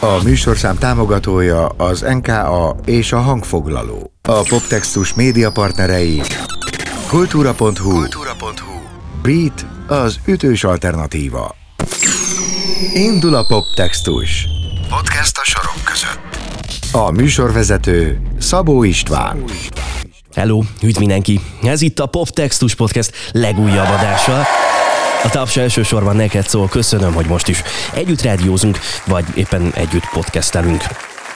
A műsorszám támogatója az NKA és a hangfoglaló. A Poptextus média partnerei kultúra.hu, kultúra.hu. Beat az ütős alternatíva. Indul a Poptextus. Podcast a sorok között. A műsorvezető Szabó István. Hello, üdv mindenki! Ez itt a Poptextus Podcast legújabb adása. A taps elsősorban neked szól, köszönöm, hogy most is együtt rádiózunk, vagy éppen együtt podcastelünk.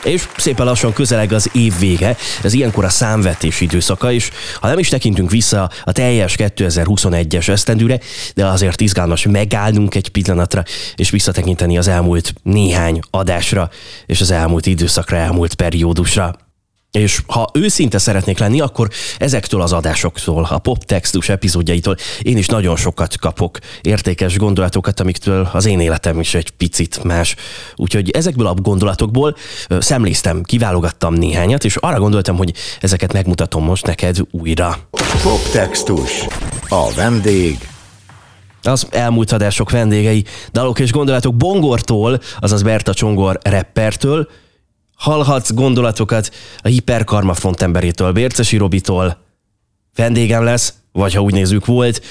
És szépen lassan közeleg az év vége, ez ilyenkor a számvetés időszaka, és ha nem is tekintünk vissza a teljes 2021-es esztendőre, de azért izgalmas megállnunk egy pillanatra, és visszatekinteni az elmúlt néhány adásra, és az elmúlt időszakra, elmúlt periódusra. És ha őszinte szeretnék lenni, akkor ezektől az adásoktól, a poptextus epizódjaitól én is nagyon sokat kapok értékes gondolatokat, amiktől az én életem is egy picit más. Úgyhogy ezekből a gondolatokból szemléztem, kiválogattam néhányat, és arra gondoltam, hogy ezeket megmutatom most neked újra. Poptextus. A vendég az elmúlt adások vendégei, dalok és gondolatok Bongortól, azaz Berta Csongor rappertől, hallhatsz gondolatokat a hiperkarma frontemberétől, Bércesi Robitól, vendégem lesz, vagy ha úgy nézzük volt,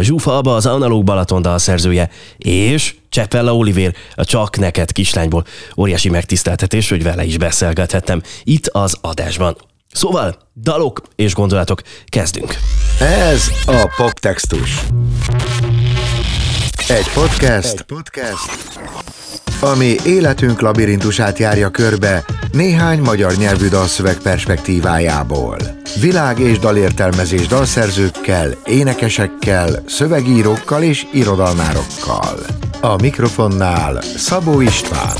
Zsúfa Abba az Analóg Balaton szerzője, és Csepella Olivér, a Csak Neked kislányból. Óriási megtiszteltetés, hogy vele is beszélgethettem itt az adásban. Szóval, dalok és gondolatok, kezdünk. Ez a Poptextus. Egy podcast, Egy podcast ami életünk labirintusát járja körbe néhány magyar nyelvű dalszöveg perspektívájából. Világ és dalértelmezés dalszerzőkkel, énekesekkel, szövegírókkal és irodalmárokkal. A mikrofonnál Szabó István.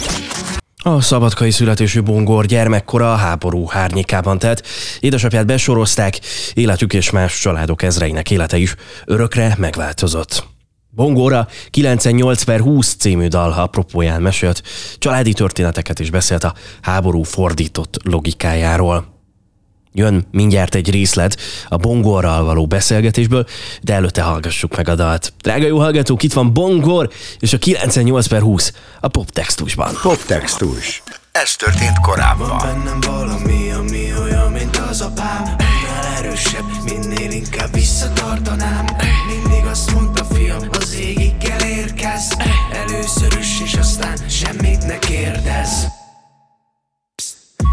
A szabadkai születésű bongor gyermekkora a háború hárnyékában telt. Édesapját besorozták, életük és más családok ezreinek élete is örökre megváltozott. Bongóra 98 per 20 című dal apropóján mesélt, családi történeteket is beszélt a háború fordított logikájáról. Jön mindjárt egy részlet a Bongorral való beszélgetésből, de előtte hallgassuk meg a dalt. Drága jó hallgatók, itt van Bongor, és a 98 per 20 a poptextusban. Poptextus. Ez történt korábban. Van bennem valami, ami olyan, mint az apám.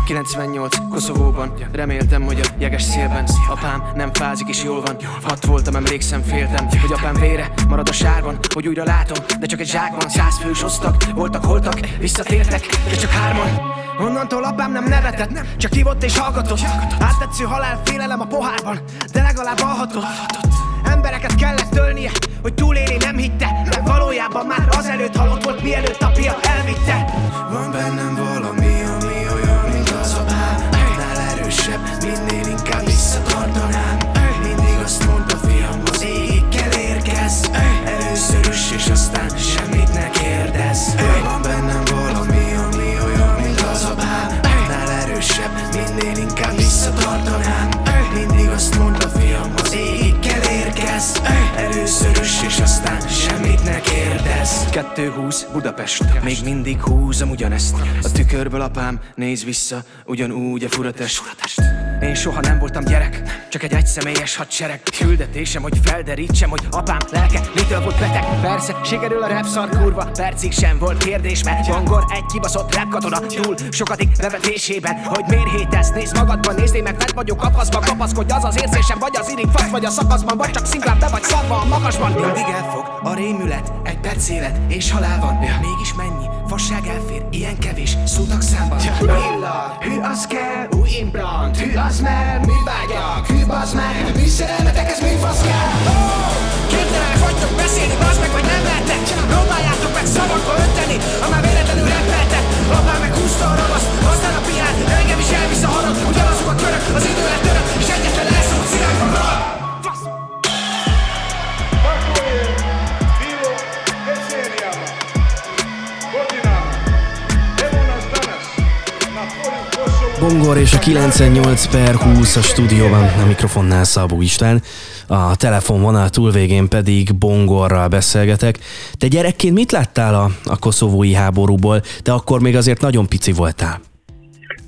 98 Koszovóban. Reméltem, hogy a jeges szélben Apám nem fázik és jól van. Hat voltam, emlékszem, féltem Hogy apám vére marad a sárban Hogy újra látom, de csak egy zsákban. Száz fős osztak, voltak, holtak Visszatértek, de csak hárman. Onnantól apám nem nevetett Csak hívott és hallgatott. Áttetsző halál félelem a pohárban De legalább alhatott Embereket kellett tölnie, hogy túlélni nem hitte Mert valójában már azelőtt halott volt, mielőtt apja elvitte. Van bennem valami, érkez Először is, és aztán semmit ne kérdez 220 Budapest, még mindig húzom ugyanezt. A tükörből apám néz vissza, ugyanúgy a furatest Én soha nem voltam gyerek, csak egy egyszemélyes hadsereg. Küldetésem, hogy felderítsem, hogy apám lelke mitől volt beteg. Persze, sikerül a rap szar kurva, percig sem volt kérdés Mert Bangor egy kibaszott rap katona túl sokadik bevetésében. Hogy miért hétesz, nézd magadban, nézd meg fent vagyok kapaszba Kapaszkodj az az érzésem, vagy az irig fasz, vagy a szakaszban Vagy csak szimplán be vagy szarva a magasban. Mindig elfog a rémület, egy perc élet és halál van. Mégis mennyi fasság elfér, ilyen kevés szótak számban hű az kell, új implant, hű az mer, mi vágyak, hű bazd meg, mi szerelmetek, ez mi fasz kell? Képtelenek vagytok beszélni, bazd meg, vagy nem mertek Próbáljátok meg szavakba önteni, ha már véletlenül reppeltek Apám meg húzta a ravaszt, aztán a piát, engem is elvisz a harag. Ugyanazok a körök, az idő lett Bongor és a 98 per 20 a stúdióban, a mikrofonnál Szabó István, a telefonvonal túlvégén pedig Bongorral beszélgetek. Te gyerekként mit láttál a, a koszovói háborúból? De akkor még azért nagyon pici voltál.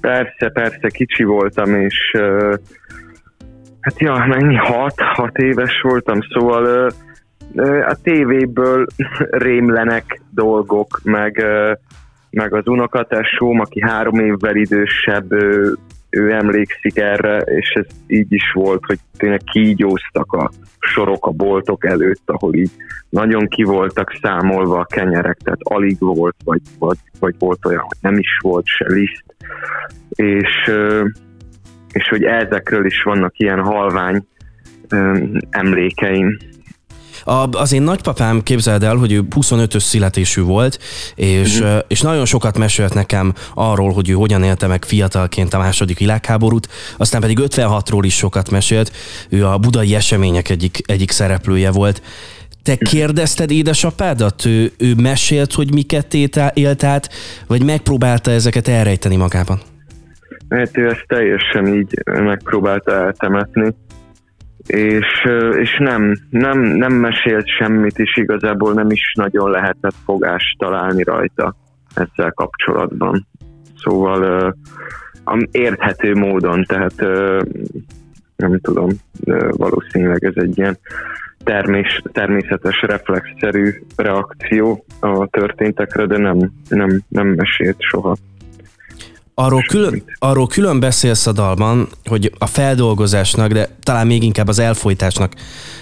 Persze, persze, kicsi voltam, és uh, hát ja, mennyi, hat, hat éves voltam, szóval uh, a tévéből rémlenek dolgok, meg uh, meg az unokatesóm, aki három évvel idősebb, ő, ő emlékszik erre, és ez így is volt, hogy tényleg kígyóztak a sorok a boltok előtt, ahol így nagyon ki voltak számolva a kenyerek, tehát alig volt, vagy, vagy, vagy volt olyan, hogy nem is volt se liszt, és, és hogy ezekről is vannak ilyen halvány emlékeim. A, az én nagypapám, képzeld el, hogy ő 25-ös születésű volt, és, uh-huh. és nagyon sokat mesélt nekem arról, hogy ő hogyan élte meg fiatalként a második világháborút, aztán pedig 56-ról is sokat mesélt, ő a budai események egyik, egyik szereplője volt. Te kérdezted édesapádat? Ő, ő mesélt, hogy miket élt át, vagy megpróbálta ezeket elrejteni magában? Hát ő ezt teljesen így megpróbálta eltemetni és, és nem, nem, nem mesélt semmit, és igazából nem is nagyon lehetett fogást találni rajta ezzel kapcsolatban. Szóval érthető módon, tehát nem tudom, valószínűleg ez egy ilyen termés, természetes, reflexzerű reakció a történtekre, de nem, nem, nem mesélt soha. Arról külön, arról külön beszélsz a dalban, hogy a feldolgozásnak, de talán még inkább az elfolytásnak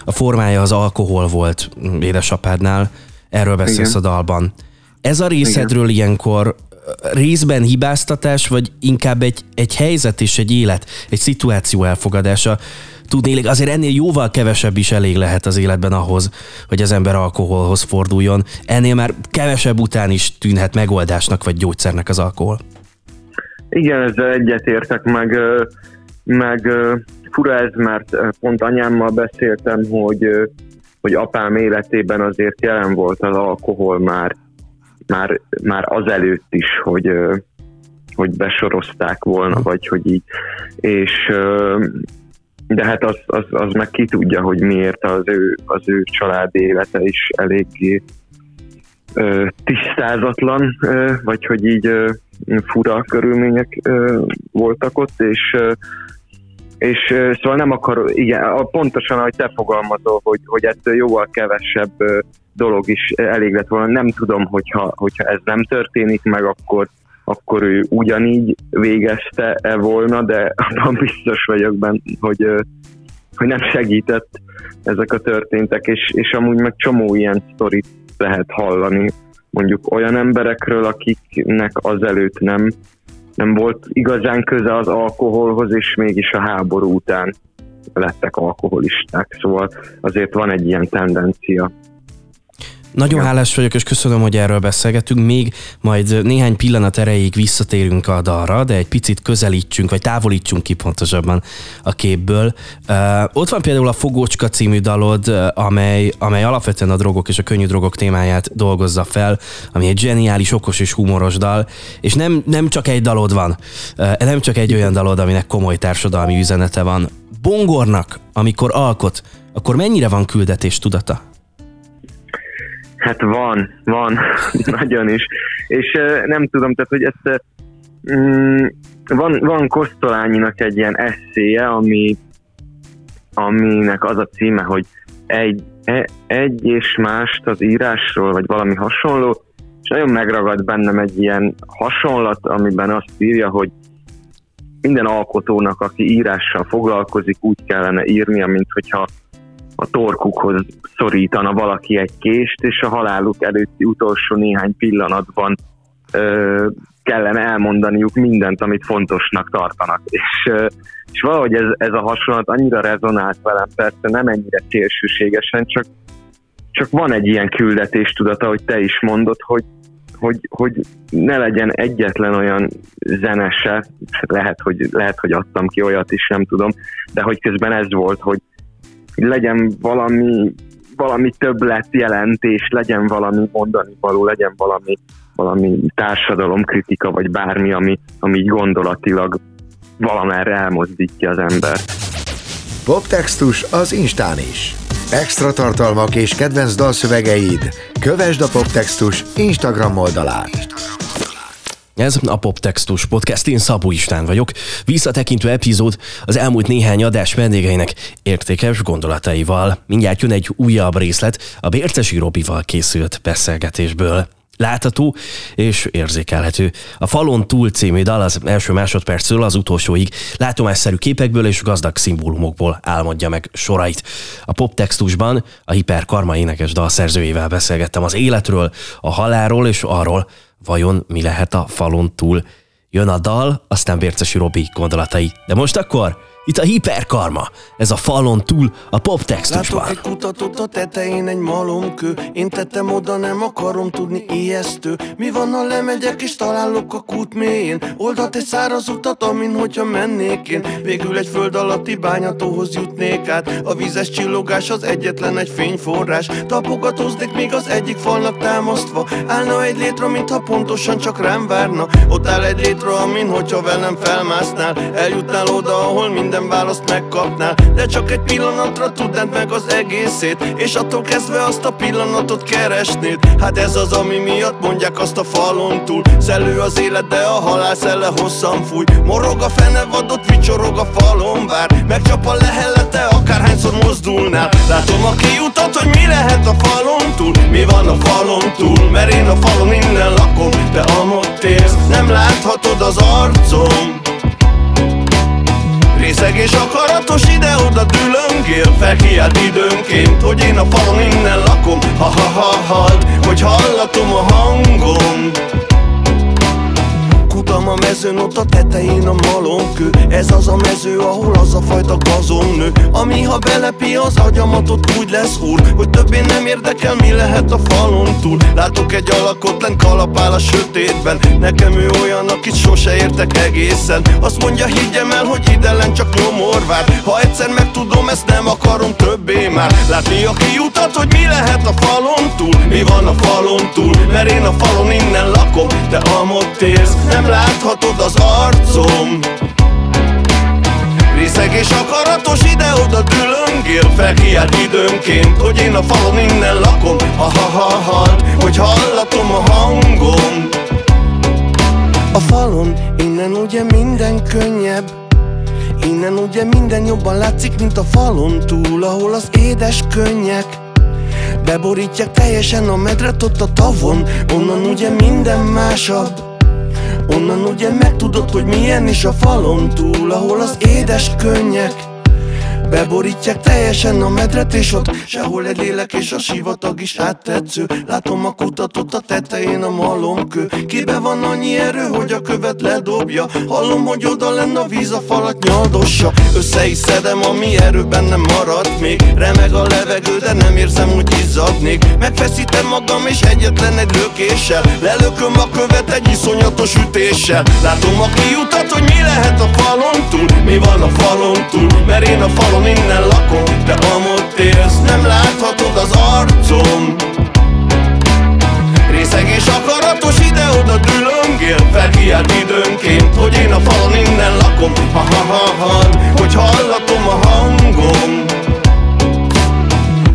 a formája az alkohol volt édesapádnál. Erről beszélsz Igen. a dalban. Ez a részedről Igen. ilyenkor részben hibáztatás, vagy inkább egy, egy helyzet és egy élet, egy szituáció elfogadása? Tudnélik, azért ennél jóval kevesebb is elég lehet az életben ahhoz, hogy az ember alkoholhoz forduljon. Ennél már kevesebb után is tűnhet megoldásnak vagy gyógyszernek az alkohol. Igen, ezzel egyetértek, meg, meg fura ez, mert pont anyámmal beszéltem, hogy, hogy apám életében azért jelen volt az alkohol már, már, már azelőtt is, hogy, hogy besorozták volna, vagy hogy így. És de hát az, az, az meg ki tudja, hogy miért az ő, az ő család élete is eléggé tisztázatlan, vagy hogy így fura körülmények voltak ott, és és szóval nem akar, igen, pontosan, ahogy te fogalmazol, hogy, hogy ettől jóval kevesebb dolog is elég lett volna. Nem tudom, hogyha, hogyha ez nem történik meg, akkor, akkor ő ugyanígy végezte-e volna, de abban biztos vagyok benne, hogy, hogy nem segített ezek a történtek, és, és amúgy meg csomó ilyen sztorit lehet hallani mondjuk olyan emberekről, akiknek azelőtt nem, nem volt igazán köze az alkoholhoz, és mégis a háború után lettek alkoholisták. Szóval azért van egy ilyen tendencia. Nagyon hálás vagyok, és köszönöm, hogy erről beszélgetünk. Még majd néhány pillanat erejéig visszatérünk a dalra, de egy picit közelítsünk, vagy távolítsunk ki pontosabban a képből. Uh, ott van például a Fogócska című dalod, amely, amely alapvetően a drogok és a könnyű drogok témáját dolgozza fel, ami egy zseniális, okos és humoros dal, és nem, nem csak egy dalod van, uh, nem csak egy olyan dalod, aminek komoly társadalmi üzenete van. Bongornak, amikor alkot, akkor mennyire van küldetés tudata? Hát van, van, nagyon is. És nem tudom, tehát, hogy ezt mm, van, van Kosztolányinak egy ilyen eszéje, ami, aminek az a címe, hogy egy, e, egy és mást az írásról, vagy valami hasonló, és nagyon megragad bennem egy ilyen hasonlat, amiben azt írja, hogy minden alkotónak, aki írással foglalkozik, úgy kellene írnia, mint hogyha a torkukhoz szorítana valaki egy kést, és a haláluk előtti utolsó néhány pillanatban ö, kellene elmondaniuk mindent, amit fontosnak tartanak. És, ö, és valahogy ez, ez a hasonlat annyira rezonált velem, persze nem ennyire szélsőségesen, csak, csak van egy ilyen küldetés tudata, hogy te is mondod, hogy, hogy, hogy ne legyen egyetlen olyan zenese, lehet hogy, lehet, hogy adtam ki olyat is, nem tudom, de hogy közben ez volt, hogy legyen valami, valami többlet jelentés, legyen valami mondani való, legyen valami, valami társadalomkritika, vagy bármi, ami, ami gondolatilag valamerre elmozdítja az ember. Poptextus az Instán is. Extra tartalmak és kedvenc dalszövegeid. Kövesd a Poptextus Instagram oldalát. Ez a Poptextus Podcast, én Szabó István vagyok. Visszatekintő epizód az elmúlt néhány adás vendégeinek értékes gondolataival. Mindjárt jön egy újabb részlet a Bércesi Robival készült beszélgetésből. Látható és érzékelhető. A Falon túl című dal az első másodperctől az utolsóig látomásszerű képekből és gazdag szimbólumokból álmodja meg sorait. A poptextusban a hiperkarma énekes dal szerzőjével beszélgettem az életről, a halálról és arról, vajon mi lehet a falon túl. Jön a dal, aztán Bércesi Robi gondolatai. De most akkor itt a hiperkarma. Ez a falon túl a poptextusban. Látok egy kutatót a tetején egy malomkő. Én tettem oda, nem akarom tudni ijesztő. Mi van, ha lemegyek és találok a kút mélyén? Oldat egy száraz utat, amin hogyha mennék én. Végül egy föld alatti bányatóhoz jutnék át. A vízes csillogás az egyetlen egy fényforrás. Tapogatóznék még az egyik falnak támasztva. Állna egy létre, mintha pontosan csak rám várna. Ott áll egy létre, amin hogyha velem felmásznál Eljutnál oda, ahol minden minden választ megkapnál. De csak egy pillanatra tudnád meg az egészét És attól kezdve azt a pillanatot keresnéd. Hát ez az, ami miatt mondják azt a falon túl. Szellő az élet, de a halál szelle hosszan fúj. Morog a fenevadott, vicsorog a falon vár. Megcsap a lehellete, akárhányszor mozdulnál. Látom a kiutat, hogy mi lehet a falon túl. Mi van a falon túl, mert én a falon innen lakom. De amott élsz, nem láthatod az arcom Részeg és akaratos ide-oda dülöngél Felkiált időnként, hogy én a falon innen lakom. Ha-ha-ha-had, hogy hallatom a hangom Kutam a mezőn, ott a tetején a malomkő Ez az a mező, ahol az a fajta gazon nő. Ami ha belepi az agyamat, ott úgy lesz úr Hogy többé nem érdekel, mi lehet a falon túl. Látok egy alakot, lent kalapál a sötétben. Nekem ő olyan, akit sose értek egészen. Azt mondja, higgyem el, hogy ide lent csak nyomor vár. Ha egyszer megtudom, ezt nem akarom többé már. Látni a kiutat, hogy mi lehet a falon túl. Mi van a falon túl, mert én a falon innen lakom. Te amott élsz, nem láthatod az arcom. Részeg és akaratos ide-oda dülöngél Felkiált időnként, hogy én a falon innen lakom. Ha-ha-ha-ha, hogy hallatom a hangom A falon innen ugye minden könnyebb Innen ugye minden jobban látszik, mint a falon túl Ahol az édes könnyek Beborítják teljesen a medret ott a tavon. Onnan ugye minden másabb Onnan ugye megtudod, hogy milyen is a falon túl Ahol az édes könnyek Beborítják teljesen a medret és ott Sehol egy lélek és a sivatag is áttetsző Látom a kutatot a tetején a malomkő Kibe van annyi erő, hogy a követ ledobja? Hallom, hogy oda lenne a víz a falat nyaldossa Össze is szedem, ami erő bennem maradt még. Remeg a levegő, de nem érzem, hogy izzadnék. Megfeszítem magam és egyetlen egy lökéssel. Lelököm a követ egy iszonyatos ütéssel. Látom a kiutat, hogy mi lehet a falon túl. Mi van a falon túl, mert én a falon innen lakom Te amott élsz, nem láthatod az arcom Részeg és akaratos ide-oda dülöngél Felkiált időnként, hogy én a falon innen lakom Ha-ha-ha-ha, hogy hallatom a hangom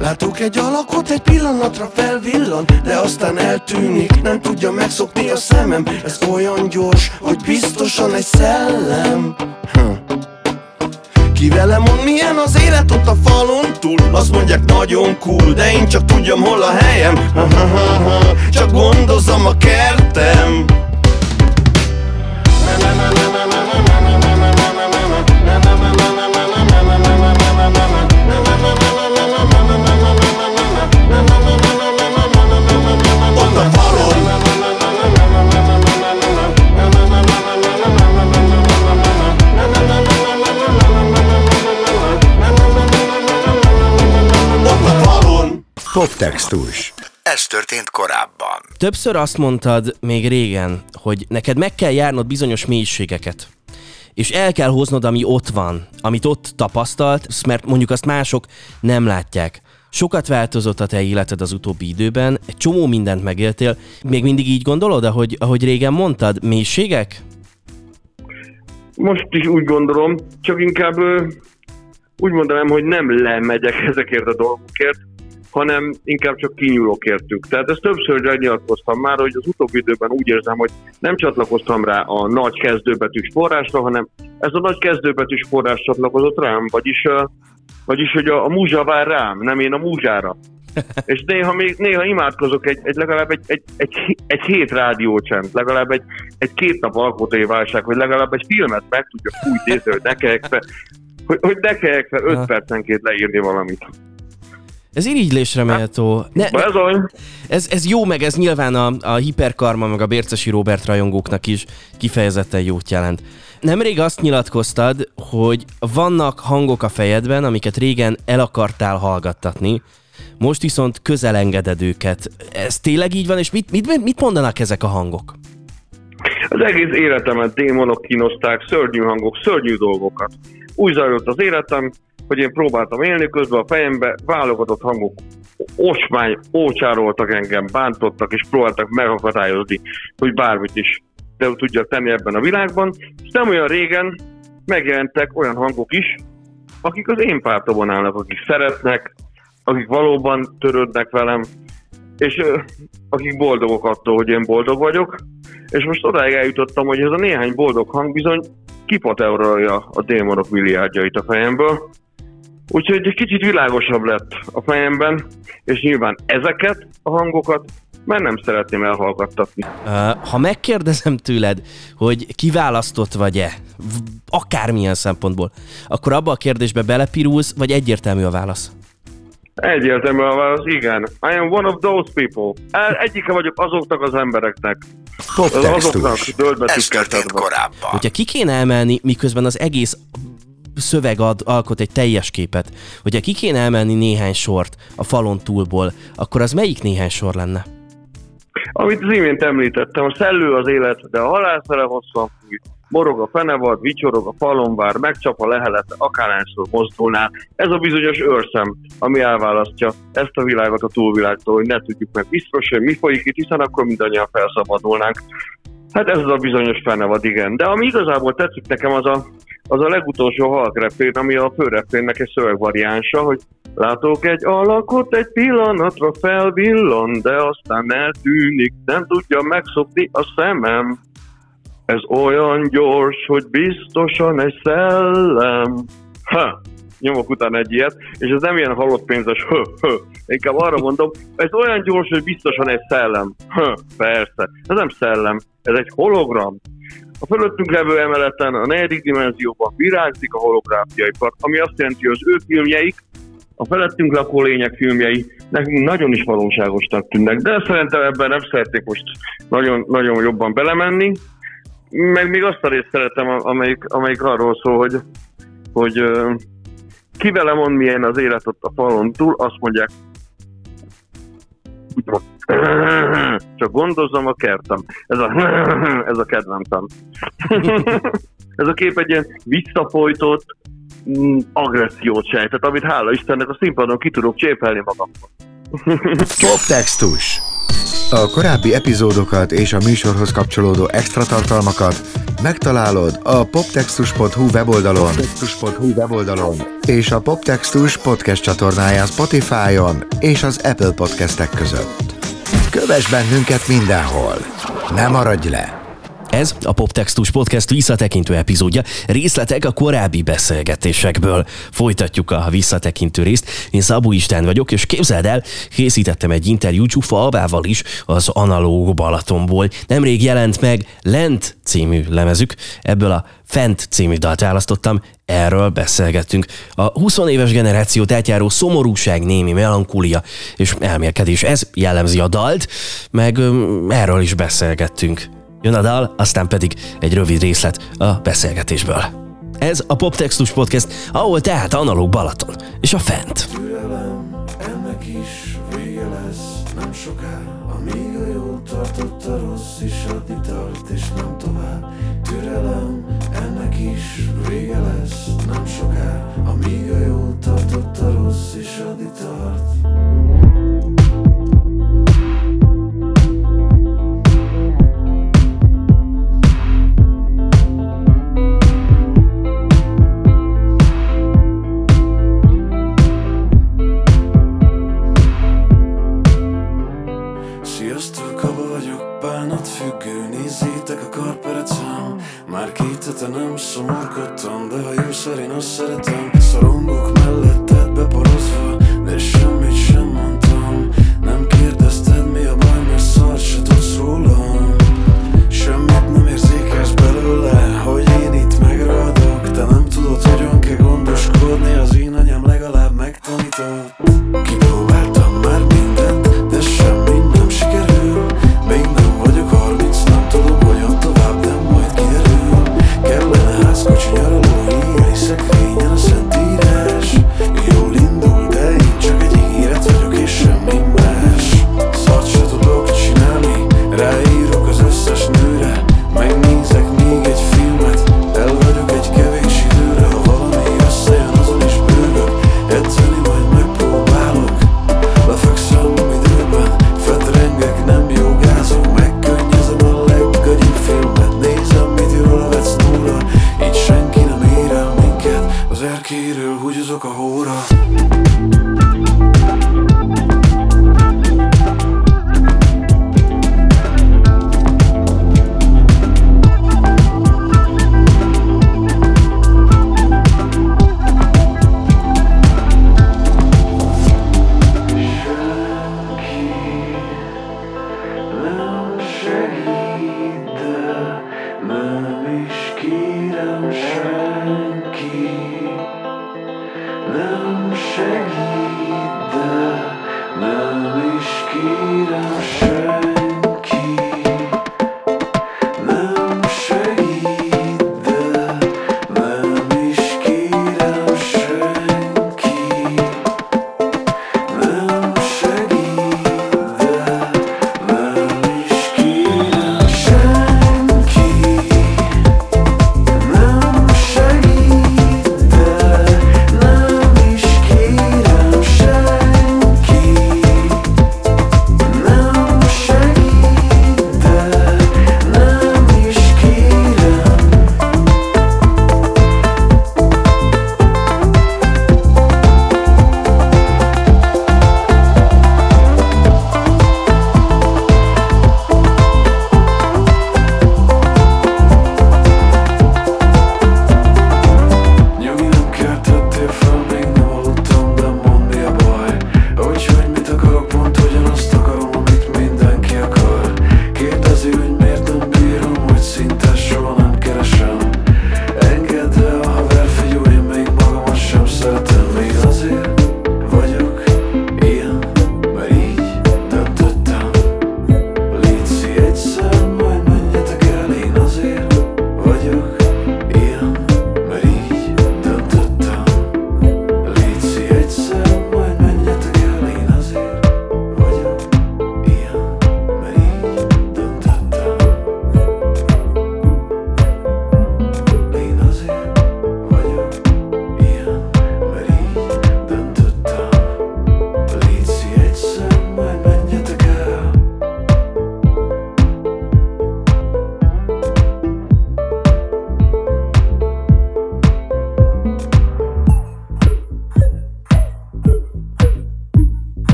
Látok egy alakot, egy pillanatra felvillan De aztán eltűnik, nem tudja megszokni a szemem. Ez olyan gyors, hogy biztosan egy szellem. Hm. Ki velem mond milyen az élet ott a falon túl Azt mondják nagyon cool, de én csak tudjam hol a helyem. Ha, ha, ha, ha. Csak gondozom a kertem Poptextus. Ez történt korábban. Többször azt mondtad még régen, hogy neked meg kell járnod bizonyos mélységeket. És el kell hoznod, ami ott van, amit ott tapasztalt, mert mondjuk azt mások nem látják. Sokat változott a te életed az utóbbi időben, egy csomó mindent megéltél. Még mindig így gondolod, ahogy, ahogy régen mondtad, mélységek? most is úgy gondolom, csak inkább úgy mondanám, hogy nem lemegyek ezekért a dolgokért, hanem inkább csak kinyúlok értük. Tehát ezt többször nyilatkoztam már, hogy az utóbbi időben úgy érzem, hogy nem csatlakoztam rá a nagy kezdőbetűs forrásra, hanem ez a nagy kezdőbetűs forrás csatlakozott rám, vagyis, vagyis hogy a, a múzsa vár rám, nem én a múzsára. És néha még néha imádkozok egy, egy legalább egy, egy, egy, egy hét rádiócsend, legalább egy, egy két nap alkotói válság, hogy legalább egy filmet meg tudja úgy nézni, hogy ne kellek fel, hogy, hogy ne kellek fel öt percenként leírni valamit. Ez irigylésre méltó. Ne, ne, ez, ez jó, meg ez nyilván a, a hiperkarma, meg a Bércesi Robert rajongóknak is kifejezetten jót jelent. Nemrég azt nyilatkoztad, hogy vannak hangok a fejedben, amiket régen el akartál hallgattatni, most viszont közel engeded őket. Ez tényleg így van, és mit, mit, mit mondanak ezek a hangok? Az egész életemet démonok kínozták, szörnyű hangok, szörnyű dolgokat. Úgy zajlott az életem, hogy én próbáltam élni, közben a fejembe válogatott hangok osmány, ócsároltak engem, bántottak, és próbáltak megakadályozni, hogy bármit is de tudjak tenni ebben a világban. És nem olyan régen megjelentek olyan hangok is, akik az én pártomon állnak, akik szeretnek, akik valóban törődnek velem, és akik boldogok attól, hogy én boldog vagyok, és most odáig eljutottam, hogy ez a néhány boldog hang bizony kipateurolja a démonok milliárdjait a fejemből, Úgyhogy egy kicsit világosabb lett a fejemben, és nyilván ezeket a hangokat már nem szeretném elhallgattatni. Ha megkérdezem tőled, hogy kiválasztott vagy-e, akármilyen szempontból, akkor abba a kérdésbe belepirulsz, vagy egyértelmű a válasz? Egyértelmű a válasz, igen. I am one of those people. Egyike vagyok azoknak az embereknek. Azoknak Poptextus. döldbetűkkel szedve. Hogyha ki kéne emelni, miközben az egész szöveg ad, alkot egy teljes képet, hogyha ki kéne emelni néhány sort a falon túlból, akkor az melyik néhány sor lenne? Amit az imént említettem, a szellő az élet, de a halálszere hosszan fúj. Morog a fenevad, vicsorog a falonvár, megcsap a lehelet, akárhányszor mozdulnál. Ez a bizonyos őrszem, ami elválasztja ezt a világot a túlvilágtól, hogy ne tudjuk meg biztos, hogy mi folyik itt, hiszen akkor mindannyian felszabadulnánk. Hát ez az a bizonyos fenevad, igen. De ami igazából tetszik nekem, az a, az a legutolsó halkrepén, ami a főrepénnek egy szövegvariánsa, hogy látok egy alakot, egy pillanatra felvillan, de aztán eltűnik, nem tudja megszokni a szemem. Ez olyan gyors, hogy biztosan egy szellem. Ha, nyomok utána egy ilyet, és ez nem ilyen halott pénzes, hö, hö. Inkább arra mondom, ez olyan gyors, hogy biztosan egy szellem. Hö, persze. Ez nem szellem, ez egy hologram. A fölöttünk levő emeleten, a negyedik dimenzióban virágzik a holográfiaipar, ami azt jelenti, hogy az ő filmjeik, a felettünk lakó lények filmjei nekünk nagyon is valóságosnak tűnnek, de szerintem ebben nem szeretnék most nagyon, nagyon jobban belemenni. Meg még azt a részt szeretem, amelyik, amelyik arról szól, hogy, hogy ki vele mond, milyen az élet ott a falon túl, azt mondják, csak gondozzam a kertem. Ez a, ez a kedvencem. ez a kép egy ilyen visszafolytott mm, agressziót sejtett, amit hála Istennek a színpadon ki tudok csépelni magamban. Poptextus. A korábbi epizódokat és a műsorhoz kapcsolódó extra tartalmakat megtalálod a poptextus.hu weboldalon, poptextus.hu weboldalon és a Poptextus podcast csatornáján Spotify-on és az Apple podcastek között. Kövess bennünket mindenhol! Ne maradj le! Ez a Poptextus Podcast visszatekintő epizódja. Részletek a korábbi beszélgetésekből. Folytatjuk a visszatekintő részt. Én Szabó István vagyok, és képzeld el, készítettem egy interjút Csufa Abával is az Analóg Balatonból. Nemrég jelent meg Lent című lemezük, ebből a Fent című dalt választottam, erről beszélgettünk. A 20 éves generációt átjáró szomorúság, némi melankólia és elmélkedés, ez jellemzi a dalt, meg erről is beszélgettünk. Jön a dal, aztán pedig egy rövid részlet a beszélgetésből. Ez a Poptextus Podcast, ahol tehát analóg Balaton és a fent. Türelem, ennek is vége lesz nem soká Amíg a jó tartott a rossz is adni tart és nem tovább Türelem, ennek is vége lesz nem soká Amíg a jó tartott a rossz is adni tart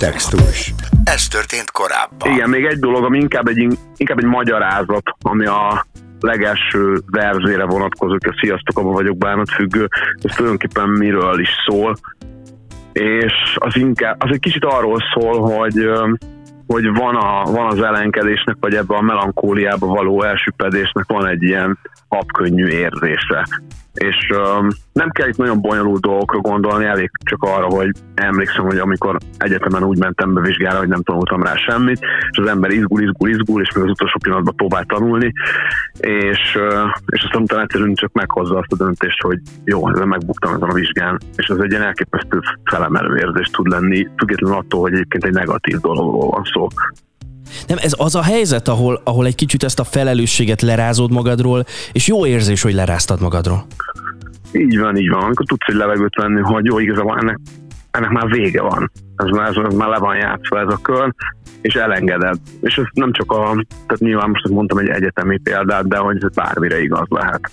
Poptextus. Ez történt korábban. Igen, még egy dolog, ami inkább egy, inkább egy magyarázat, ami a legelső verzére vonatkozik, a Sziasztok, abban vagyok bánatfüggő, ez tulajdonképpen miről is szól, és az inkább, az egy kicsit arról szól, hogy hogy van, a, van az ellenkedésnek, vagy ebben a melankóliába való elsüppedésnek van egy ilyen habkönnyű érzése. És um, nem kell itt nagyon bonyolult dolgokra gondolni, elég csak arra, hogy emlékszem, hogy amikor egyetemen úgy mentem be vizsgára, hogy nem tanultam rá semmit, és az ember izgul, izgul, izgul, és még az utolsó pillanatban próbál tanulni, és, uh, és aztán utána egyszerűen csak meghozza azt a döntést, hogy jó, ezen megbuktam ezen a vizsgán, és ez egy ilyen elképesztő felemelő érzés tud lenni, függetlenül attól, hogy egyébként egy negatív dologról van szó. Nem, ez az a helyzet, ahol, ahol egy kicsit ezt a felelősséget lerázod magadról, és jó érzés, hogy leráztad magadról. Így van, így van. Amikor tudsz egy levegőt venni, hogy jó, igazából ennek, ennek már vége van. Ez már, ez, már le van játszva ez a kör, és elengeded. És ez nem csak a, tehát nyilván most mondtam egy egyetemi példát, de hogy ez bármire igaz lehet.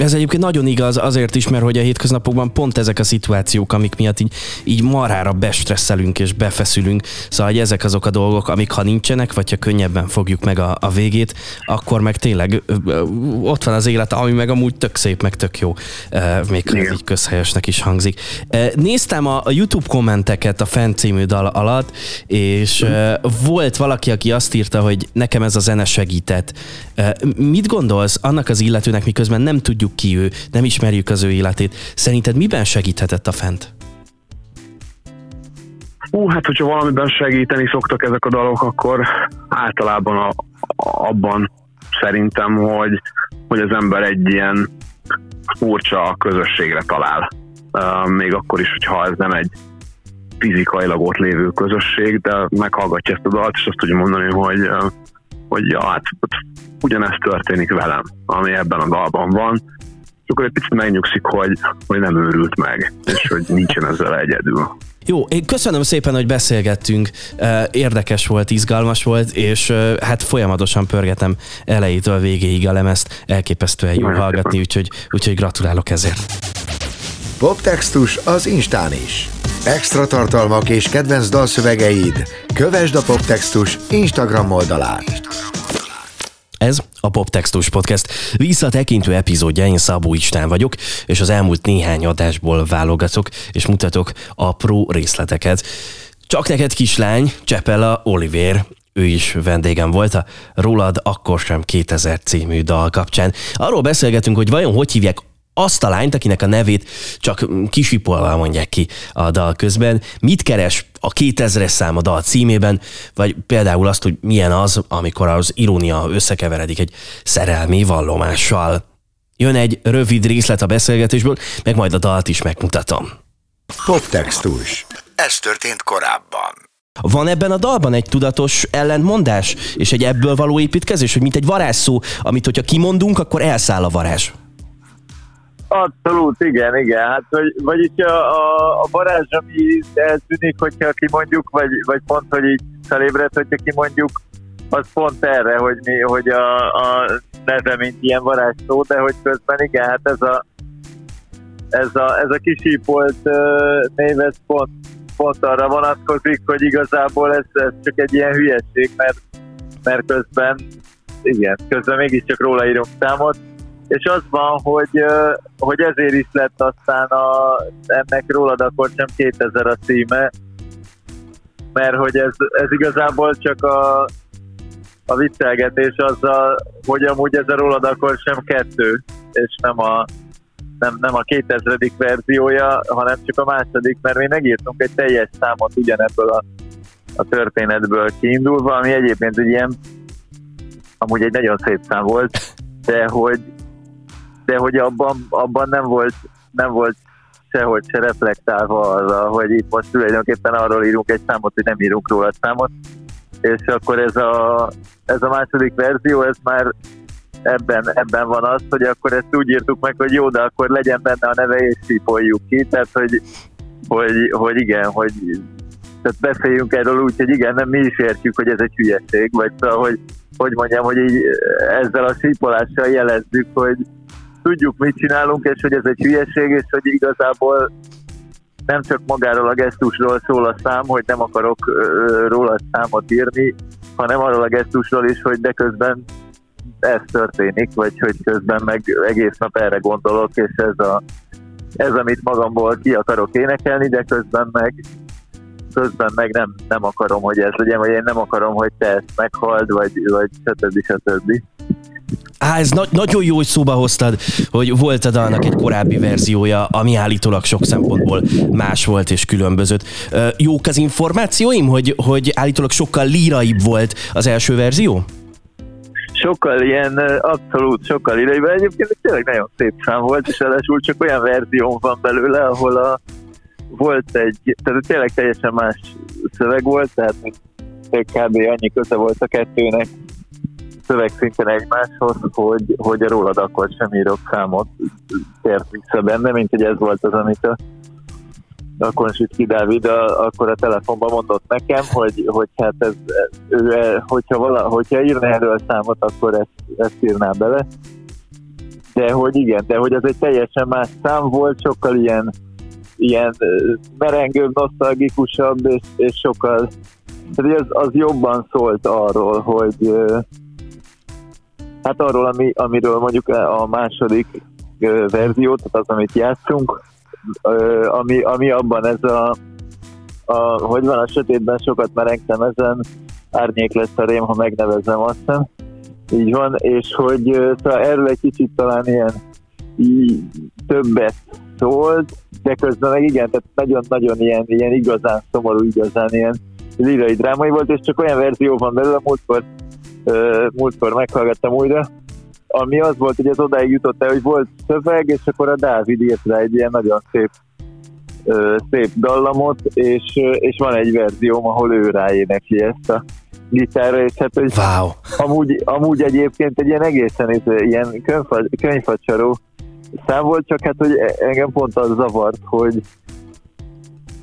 Ez egyébként nagyon igaz azért is, mert hogy a hétköznapokban pont ezek a szituációk, amik miatt így, így marhára bestresszelünk és befeszülünk. Szóval hogy ezek azok a dolgok, amik ha nincsenek, vagy ha könnyebben fogjuk meg a, a végét, akkor meg tényleg ott van az élet, ami meg amúgy tök szép, meg tök jó. Még ha ez így közhelyesnek is hangzik. Néztem a, a YouTube kommenteket a Fent című dal alatt, és volt valaki, aki azt írta, hogy nekem ez a zene segített. Mit gondolsz annak az illetőnek, miközben nem tudjuk ki ő, nem ismerjük az ő életét. Szerinted miben segíthetett a Fent? Hú, hát hogyha valamiben segíteni szoktak ezek a dalok, akkor általában a, a- abban szerintem, hogy, hogy az ember egy ilyen furcsa közösségre talál. Uh, még akkor is, hogyha ez nem egy fizikailag ott lévő közösség, de meghallgatja ezt a dalt, és azt tudja mondani, hogy, uh, hogy ja, hát ugyanezt történik velem, ami ebben a dalban van, és akkor egy picit megnyugszik, hogy, hogy nem őrült meg, és hogy nincsen ezzel egyedül. Jó, én köszönöm szépen, hogy beszélgettünk. Érdekes volt, izgalmas volt, és hát folyamatosan pörgetem elejétől végéig a lemezt. Elképesztően jó hallgatni, úgyhogy, úgyhogy gratulálok ezért. Poptextus az Instán is. Extra tartalmak és kedvenc dalszövegeid. Kövesd a Poptextus Instagram oldalát. Ez a Poptextus Podcast visszatekintő epizódja, én Szabó István vagyok, és az elmúlt néhány adásból válogatok, és mutatok apró részleteket. Csak neked kislány, Csepela Oliver, ő is vendégem volt a Rólad akkor sem 2000 című dal kapcsán. Arról beszélgetünk, hogy vajon hogy hívják azt a lányt, akinek a nevét csak kisipolva mondják ki a dal közben. Mit keres a 2000-es szám a dal címében, vagy például azt, hogy milyen az, amikor az irónia összekeveredik egy szerelmi vallomással. Jön egy rövid részlet a beszélgetésből, meg majd a dalt is megmutatom. Poptextus. Ez történt korábban. Van ebben a dalban egy tudatos ellentmondás, és egy ebből való építkezés, hogy mint egy varázsszó, amit hogyha kimondunk, akkor elszáll a varázs. Abszolút, igen, igen. Hát, vagy, vagyis a, a, a varázs, ami eltűnik, hogyha kimondjuk, vagy, vagy pont, hogy így felébred, hogyha kimondjuk, az pont erre, hogy, mi, hogy a, a neve, mint ilyen varázs szó, de hogy közben igen, hát ez a ez a, ez a kisípolt uh, név, ez pont, pont arra vonatkozik, hogy igazából ez, ez csak egy ilyen hülyeség, mert, mert közben, igen, közben mégiscsak róla írunk számot, és az van, hogy, hogy ezért is lett aztán a, ennek rólad akkor sem 2000 a címe, mert hogy ez, ez igazából csak a, a viccelgetés azzal, hogy amúgy ez a rólad akkor sem kettő, és nem a, nem, nem a 2000. verziója, hanem csak a második, mert mi megírtunk egy teljes számot ugyanebből a, a történetből kiindulva, ami egyébként egy ilyen, amúgy egy nagyon szép szám volt, de hogy, de hogy abban, abban nem volt, nem volt sehogy se reflektálva arra, hogy itt most tulajdonképpen arról írunk egy számot, hogy nem írunk róla számot, és akkor ez a, ez a második verzió, ez már ebben, ebben van az, hogy akkor ezt úgy írtuk meg, hogy jó, de akkor legyen benne a neve, és szípoljuk ki, tehát hogy, hogy, hogy igen, hogy tehát beszéljünk erről úgy, hogy igen, nem mi is értjük, hogy ez egy hülyeség, vagy szóval, hogy, hogy mondjam, hogy így ezzel a sípolással jelezzük, hogy tudjuk, mit csinálunk, és hogy ez egy hülyeség, és hogy igazából nem csak magáról a gesztusról szól a szám, hogy nem akarok róla számot írni, hanem arról a gesztusról is, hogy de közben ez történik, vagy hogy közben meg egész nap erre gondolok, és ez, a, ez amit magamból ki akarok énekelni, de közben meg közben meg nem, nem akarom, hogy ez legyen, vagy én nem akarom, hogy te ezt meghald, vagy, vagy stb. stb. Á, ez na- nagyon jó, hogy szóba hoztad, hogy volt a dalnak egy korábbi verziója, ami állítólag sok szempontból más volt és különbözött. Ö, Jók az információim, hogy, hogy állítólag sokkal líraibb volt az első verzió? sokkal ilyen, abszolút sokkal idejében. Egyébként tényleg nagyon szép szám volt, és ráadásul csak olyan verzió van belőle, ahol a, volt egy, tehát tényleg teljesen más szöveg volt, tehát kb. annyi köze volt a kettőnek szövegszinten egymáshoz, hogy, hogy a rólad akkor sem írok számot tért vissza benne, mint hogy ez volt az, amit a a Konsicki Dávid a, akkor a telefonban mondott nekem, hogy, hogy hát ez, ő, e, hogyha, vala, hogyha írna erről számot, akkor ezt, ezt írná bele. de hogy igen, de hogy az egy teljesen más szám volt, sokkal ilyen, ilyen merengőbb, nosztalgikusabb, és, és sokkal, tehát az, az jobban szólt arról, hogy hát arról, ami, amiről mondjuk a második ö, verzió, tehát az, amit játszunk, ö, ami, ami abban ez a, a, hogy van a sötétben sokat merengtem ezen, árnyék lesz a rém, ha megnevezem azt hiszem. Így van, és hogy szóval erről egy kicsit talán ilyen í- többet szólt, de közben meg igen, tehát nagyon-nagyon ilyen, ilyen igazán szomorú, igazán ilyen lírai drámai volt, és csak olyan verzió van belőle, múltkor, múltkor meghallgattam újra, ami az volt, hogy ez odáig jutott el, hogy volt szöveg, és akkor a Dávid írt rá egy ilyen nagyon szép szép dallamot, és, és van egy verzióm, ahol ő ráénekli ezt a gitárra, és hát hogy Wow. amúgy, amúgy egyébként egy ilyen egészen ilyen könyvfa, könyvfacsaró szám volt, csak hát, hogy e- engem pont az zavart, hogy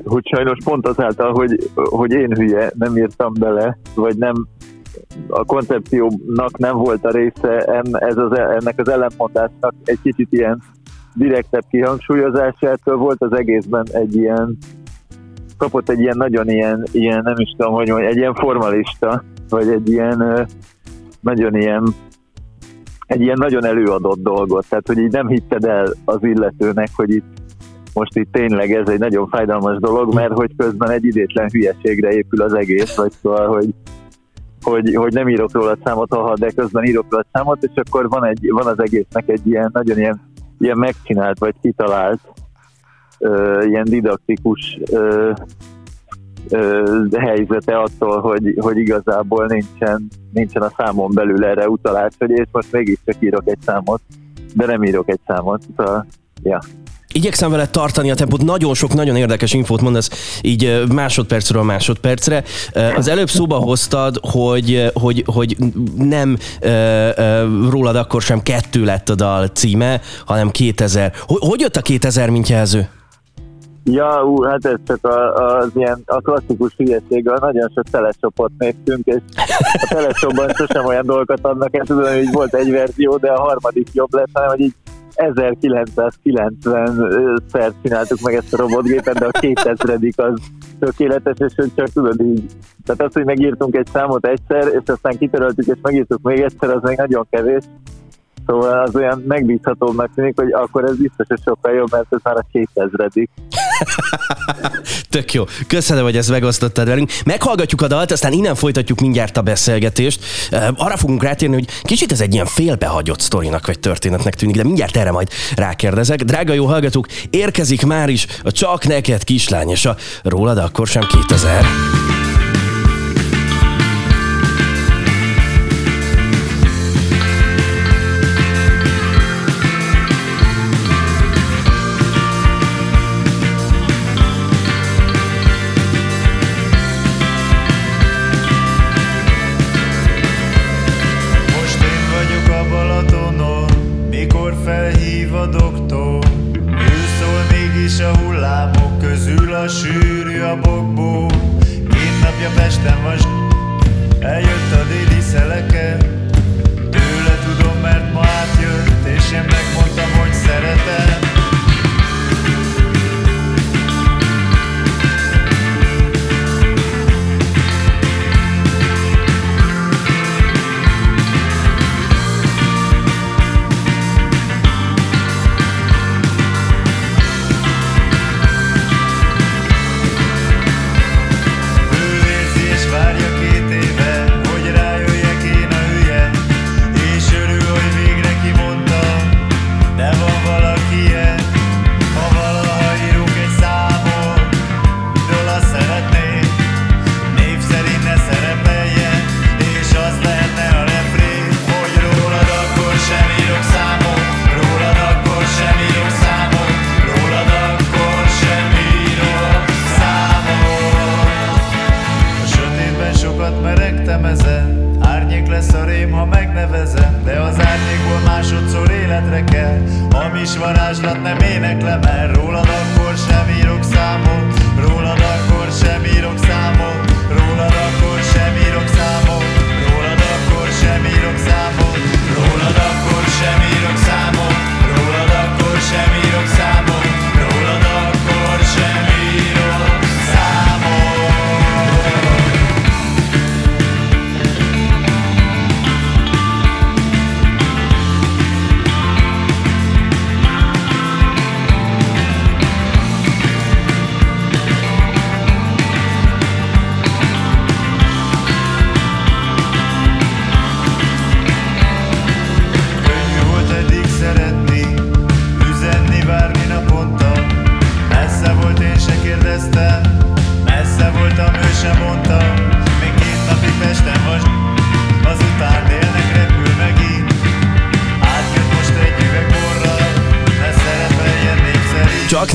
hogy sajnos pont azáltal, hogy, hogy én hülye, nem írtam bele, vagy nem a koncepciónak nem volt a része en, ez az, ennek az ellentmondásnak egy kicsit ilyen direktebb kihangsúlyozásától volt. Az egészben egy ilyen kapott egy ilyen nagyon ilyen, ilyen nem is tudom, hogy mondjam, egy ilyen formalista, vagy egy ilyen nagyon ilyen egy ilyen nagyon előadott dolgot, tehát hogy így nem hitted el az illetőnek, hogy itt most itt tényleg ez egy nagyon fájdalmas dolog, mert hogy közben egy idétlen hülyeségre épül az egész, vagy szóval, hogy, hogy, hogy nem írok róla számot, ha de közben írok róla számot, és akkor van, egy, van az egésznek egy ilyen nagyon ilyen, ilyen megcsinált, vagy kitalált, ö, ilyen didaktikus ö, ö, helyzete attól, hogy, hogy igazából nincsen, nincsen a számon belül erre utalás, hogy és most mégiscsak írok egy számot, de nem írok egy számot. Szóval, ja. Igyekszem vele tartani a tempót, nagyon sok, nagyon érdekes infót mondasz így másodpercről másodpercre. Az előbb szóba hoztad, hogy, hogy, hogy nem rólad akkor sem kettő lett a dal címe, hanem 2000. Hogy, jött a 2000 mint jelző? Ja, ú, hát ez csak a, az ilyen, a klasszikus hülyeség, a nagyon sok teleshopot néztünk, és a teleshopban sosem olyan dolgokat adnak el, tudom, hogy volt egy verzió, de a harmadik jobb lett, hanem hogy így 1990-szer csináltuk meg ezt a robotgépet, de a 2000 az tökéletes, és hogy csak tudod így. Tehát az, hogy megírtunk egy számot egyszer, és aztán kitöröltük, és megírtuk még egyszer, az még nagyon kevés. Szóval az olyan megbízhatóbbnak tűnik, hogy akkor ez biztos, hogy sokkal jobb, mert ez már a 2000 Tök jó. Köszönöm, hogy ezt megosztottad velünk. Meghallgatjuk a dalt, aztán innen folytatjuk mindjárt a beszélgetést. Arra fogunk rátérni, hogy kicsit ez egy ilyen félbehagyott sztorinak vagy történetnek tűnik, de mindjárt erre majd rákérdezek. Drága jó hallgatók, érkezik már is a Csak neked kislány, és a rólad akkor sem 2000.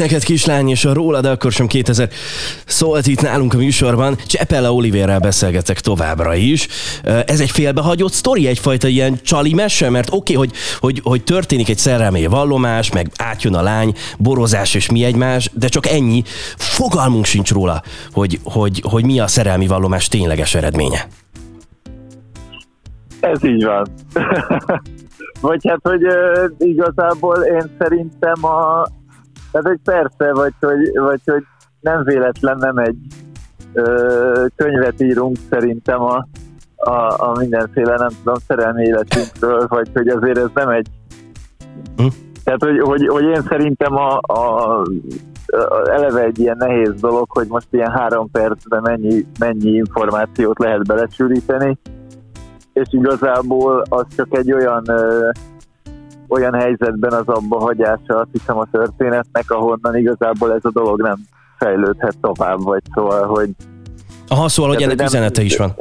neked kislány, és a rólad akkor sem 2000 szólt itt nálunk a műsorban. Csepella Oliverrel beszélgetek továbbra is. Ez egy félbehagyott sztori, egyfajta ilyen csali mese, mert oké, okay, hogy, hogy, hogy történik egy szerelmi vallomás, meg átjön a lány, borozás és mi egymás, de csak ennyi. Fogalmunk sincs róla, hogy, hogy, hogy mi a szerelmi vallomás tényleges eredménye. Ez így van. vagy hát, hogy uh, igazából én szerintem a... Tehát, hogy persze, vagy hogy, vagy hogy nem véletlen nem egy uh, könyvet írunk szerintem a, a, a mindenféle, nem tudom, szerelmi életünkről, vagy hogy azért ez nem egy... Hm? Tehát, hogy, hogy, hogy én szerintem a, a, eleve egy ilyen nehéz dolog, hogy most ilyen három percben mennyi, mennyi információt lehet belecsűríteni, és igazából az csak egy olyan ö, olyan helyzetben az abba hagyása, azt hiszem a történetnek, ahonnan igazából ez a dolog nem fejlődhet tovább, vagy szóval, hogy... Aha, szóval, hogy ennek nem, üzenete is van.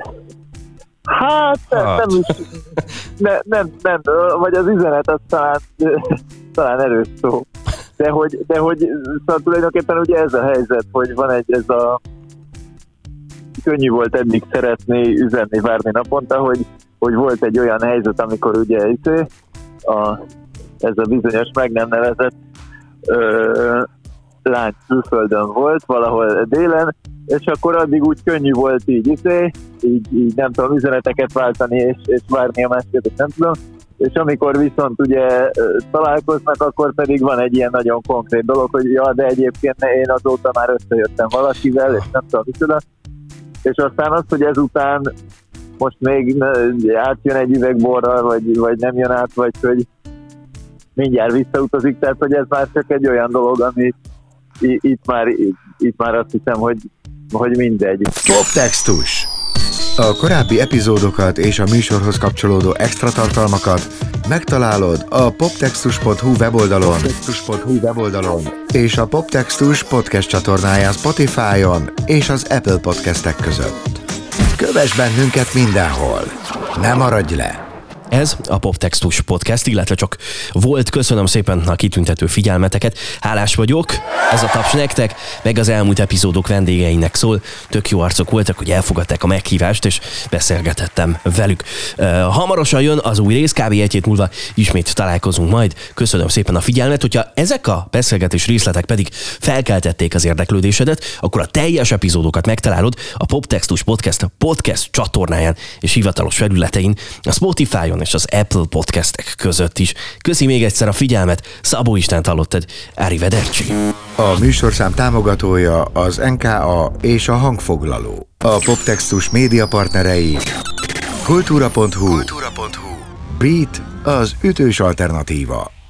Hát, nem, hát. nem, is, ne, nem, nem, vagy az üzenet az talán, talán erős szó. De hogy, de hogy szóval tulajdonképpen ugye ez a helyzet, hogy van egy ez a könnyű volt eddig szeretni, üzenni, várni naponta, hogy, hogy volt egy olyan helyzet, amikor ugye izé, a, ez a bizonyos meg nem nevezett ö, lány külföldön volt, valahol délen, és akkor addig úgy könnyű volt így, izé, így, így nem tudom, üzeneteket váltani, és, és várni a másikat, és nem tudom, és amikor viszont ugye találkoznak, akkor pedig van egy ilyen nagyon konkrét dolog, hogy ja, de egyébként én azóta már összejöttem valakivel, és nem tudom, micsoda, és aztán az, hogy ezután most még átjön egy üvegborral, vagy, vagy nem jön át, vagy hogy mindjárt visszautazik, tehát hogy ez már csak egy olyan dolog, ami itt már, itt, már azt hiszem, hogy, hogy mindegy. Poptextus a korábbi epizódokat és a műsorhoz kapcsolódó extra tartalmakat megtalálod a poptextus.hu weboldalon, poptextus.hu weboldalon és a Poptextus podcast csatornáján Spotify-on és az Apple podcastek között. Kövess bennünket mindenhol! Ne maradj le! Ez a Poptextus Podcast, illetve csak volt. Köszönöm szépen a kitüntető figyelmeteket. Hálás vagyok. Ez a taps nektek, meg az elmúlt epizódok vendégeinek szól. Tök jó arcok voltak, hogy elfogadták a meghívást, és beszélgetettem velük. hamarosan jön az új rész, kb. egy hét múlva ismét találkozunk majd. Köszönöm szépen a figyelmet. Hogyha ezek a beszélgetés részletek pedig felkeltették az érdeklődésedet, akkor a teljes epizódokat megtalálod a Poptextus Podcast podcast csatornáján és hivatalos felületein, a Spotify-on és az Apple podcastek között is. Köszi még egyszer a figyelmet, Szabó Istent hallottad, Arrivederci. A műsorszám támogatója az NKA és a hangfoglaló. A Poptextus média partnerei kultúra.hu, kultúra.hu. Beat az ütős alternatíva.